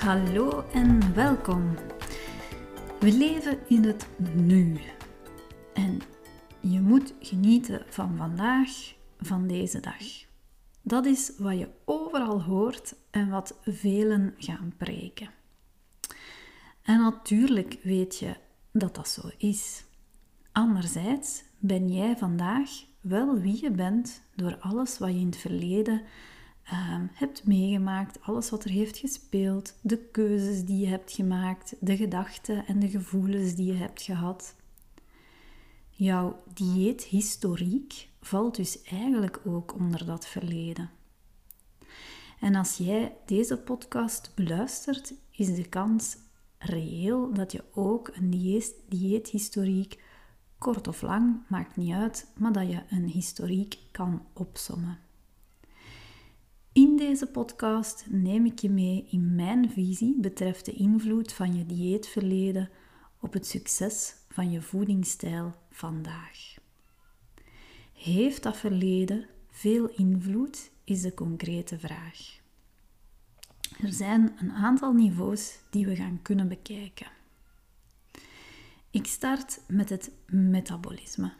Hallo en welkom. We leven in het nu. En je moet genieten van vandaag, van deze dag. Dat is wat je overal hoort en wat velen gaan preken. En natuurlijk weet je dat dat zo is. Anderzijds ben jij vandaag wel wie je bent door alles wat je in het verleden um, hebt meegemaakt, alles wat er heeft gespeeld, de keuzes die je hebt gemaakt, de gedachten en de gevoelens die je hebt gehad. Jouw dieethistoriek valt dus eigenlijk ook onder dat verleden. En als jij deze podcast beluistert, is de kans reëel dat je ook een dieethistoriek, kort of lang, maakt niet uit, maar dat je een historiek kan opsommen. In deze podcast neem ik je mee in mijn visie betreft de invloed van je dieetverleden op het succes van je voedingsstijl vandaag. Heeft dat verleden veel invloed, is de concrete vraag. Er zijn een aantal niveaus die we gaan kunnen bekijken. Ik start met het metabolisme.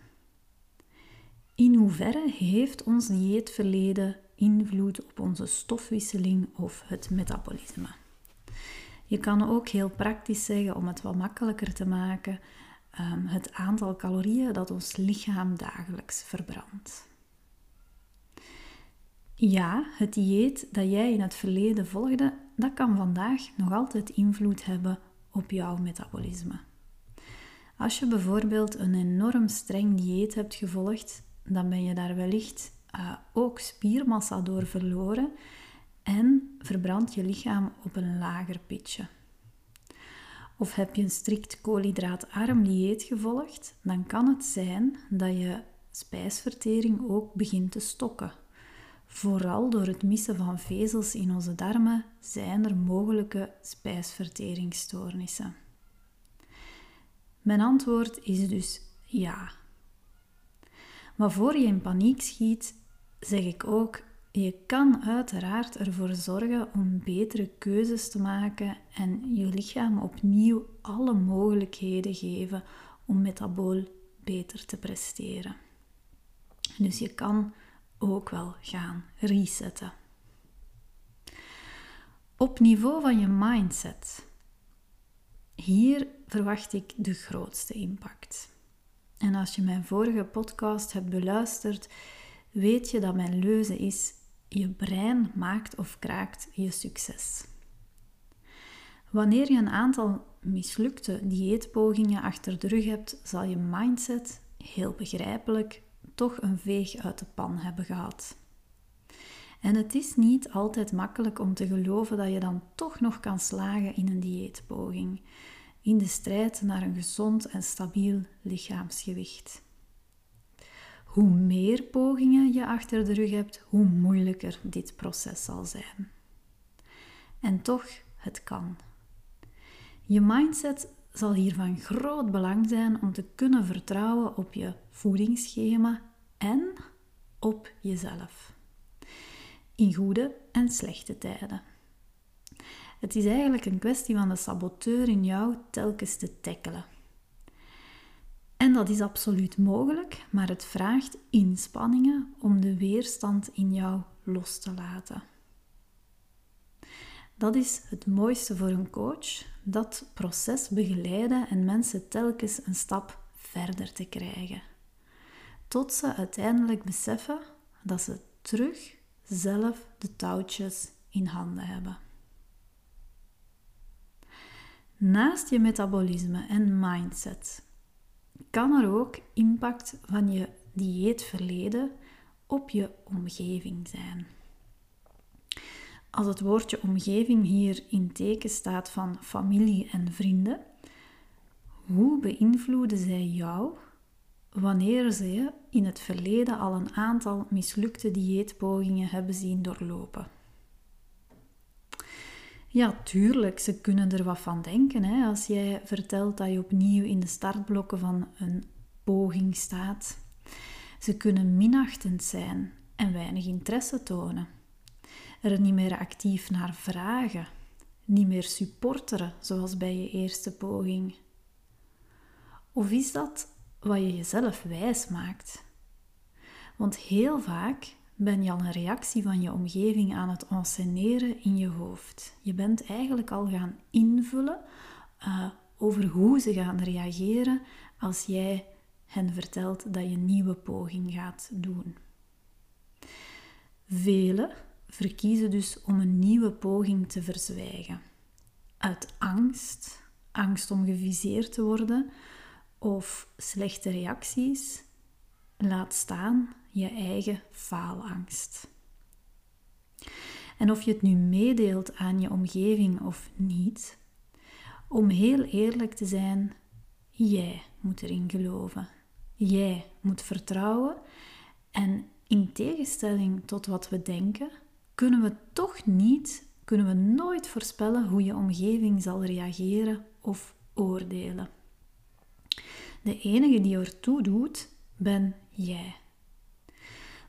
In hoeverre heeft ons dieetverleden invloed op onze stofwisseling of het metabolisme? Je kan ook heel praktisch zeggen, om het wat makkelijker te maken, ehm, het aantal calorieën dat ons lichaam dagelijks verbrandt. Ja, het dieet dat jij in het verleden volgde, dat kan vandaag nog altijd invloed hebben op jouw metabolisme. Als je bijvoorbeeld een enorm streng dieet hebt gevolgd, dan ben je daar wellicht uh, ook spiermassa door verloren en verbrandt je lichaam op een lager pitje. Of heb je een strikt koolhydraatarm dieet gevolgd, dan kan het zijn dat je spijsvertering ook begint te stokken. Vooral door het missen van vezels in onze darmen zijn er mogelijke spijsverteringsstoornissen. Mijn antwoord is dus ja. Maar voor je in paniek schiet, zeg ik ook: je kan uiteraard ervoor zorgen om betere keuzes te maken en je lichaam opnieuw alle mogelijkheden geven om metabool beter te presteren. Dus je kan ook wel gaan resetten. Op niveau van je mindset. Hier verwacht ik de grootste impact. En als je mijn vorige podcast hebt beluisterd, weet je dat mijn leuze is: je brein maakt of kraakt je succes. Wanneer je een aantal mislukte dieetpogingen achter de rug hebt, zal je mindset, heel begrijpelijk, toch een veeg uit de pan hebben gehad. En het is niet altijd makkelijk om te geloven dat je dan toch nog kan slagen in een dieetpoging, in de strijd naar een gezond en stabiel lichaamsgewicht. Hoe meer pogingen je achter de rug hebt, hoe moeilijker dit proces zal zijn. En toch, het kan. Je mindset zal hier van groot belang zijn om te kunnen vertrouwen op je voedingsschema en op jezelf. In goede en slechte tijden. Het is eigenlijk een kwestie van de saboteur in jou telkens te tackelen. En dat is absoluut mogelijk, maar het vraagt inspanningen om de weerstand in jou los te laten. Dat is het mooiste voor een coach, dat proces begeleiden en mensen telkens een stap verder te krijgen. Tot ze uiteindelijk beseffen dat ze terug zelf de touwtjes in handen hebben. Naast je metabolisme en mindset kan er ook impact van je dieetverleden op je omgeving zijn. Als het woordje omgeving hier in teken staat van familie en vrienden, hoe beïnvloeden zij jou wanneer ze in het verleden al een aantal mislukte dieetpogingen hebben zien doorlopen? Ja, tuurlijk, ze kunnen er wat van denken. Hè? Als jij vertelt dat je opnieuw in de startblokken van een poging staat. Ze kunnen minachtend zijn en weinig interesse tonen. Er niet meer actief naar vragen. niet meer supporteren zoals bij je eerste poging? Of is dat wat je jezelf wijs maakt? Want heel vaak ben je al een reactie van je omgeving aan het enceneren in je hoofd. Je bent eigenlijk al gaan invullen uh, over hoe ze gaan reageren als jij hen vertelt dat je een nieuwe poging gaat doen. Velen verkiezen dus om een nieuwe poging te verzwijgen. Uit angst, angst om geviseerd te worden of slechte reacties, laat staan je eigen faalangst. En of je het nu meedeelt aan je omgeving of niet, om heel eerlijk te zijn, jij moet erin geloven. Jij moet vertrouwen en in tegenstelling tot wat we denken, kunnen we toch niet, kunnen we nooit voorspellen hoe je omgeving zal reageren of oordelen. De enige die ertoe doet, ben jij.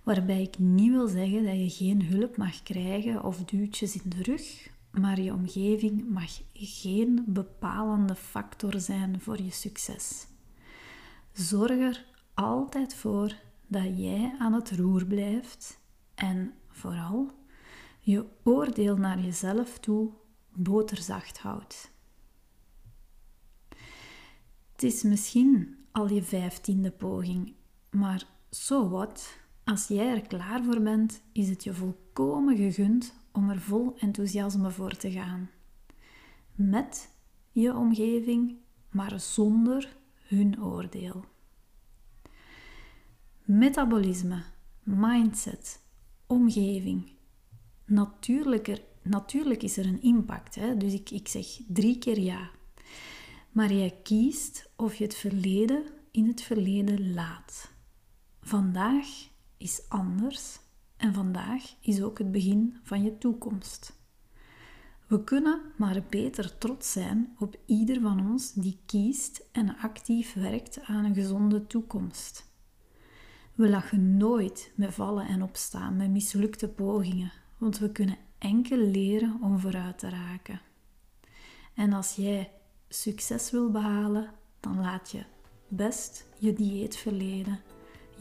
Waarbij ik niet wil zeggen dat je geen hulp mag krijgen of duwtjes in de rug, maar je omgeving mag geen bepalende factor zijn voor je succes. Zorg er altijd voor dat jij aan het roer blijft en vooral je oordeel naar jezelf toe boterzacht houdt. Het is misschien al je vijftiende poging, maar zo wat. Als jij er klaar voor bent, is het je volkomen gegund om er vol enthousiasme voor te gaan. Met je omgeving, maar zonder hun oordeel. Metabolisme, mindset, omgeving. Natuurlijk, natuurlijk is er een impact, hè? dus ik, ik zeg drie keer ja. Maar jij kiest of je het verleden in het verleden laat. Vandaag is anders en vandaag is ook het begin van je toekomst. We kunnen maar beter trots zijn op ieder van ons die kiest en actief werkt aan een gezonde toekomst. We lachen nooit met vallen en opstaan, met mislukte pogingen, want we kunnen enkel leren om vooruit te raken. En als jij succes wil behalen, dan laat je best je dieetverleden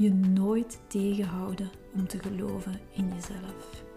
je nooit tegenhouden om te geloven in jezelf.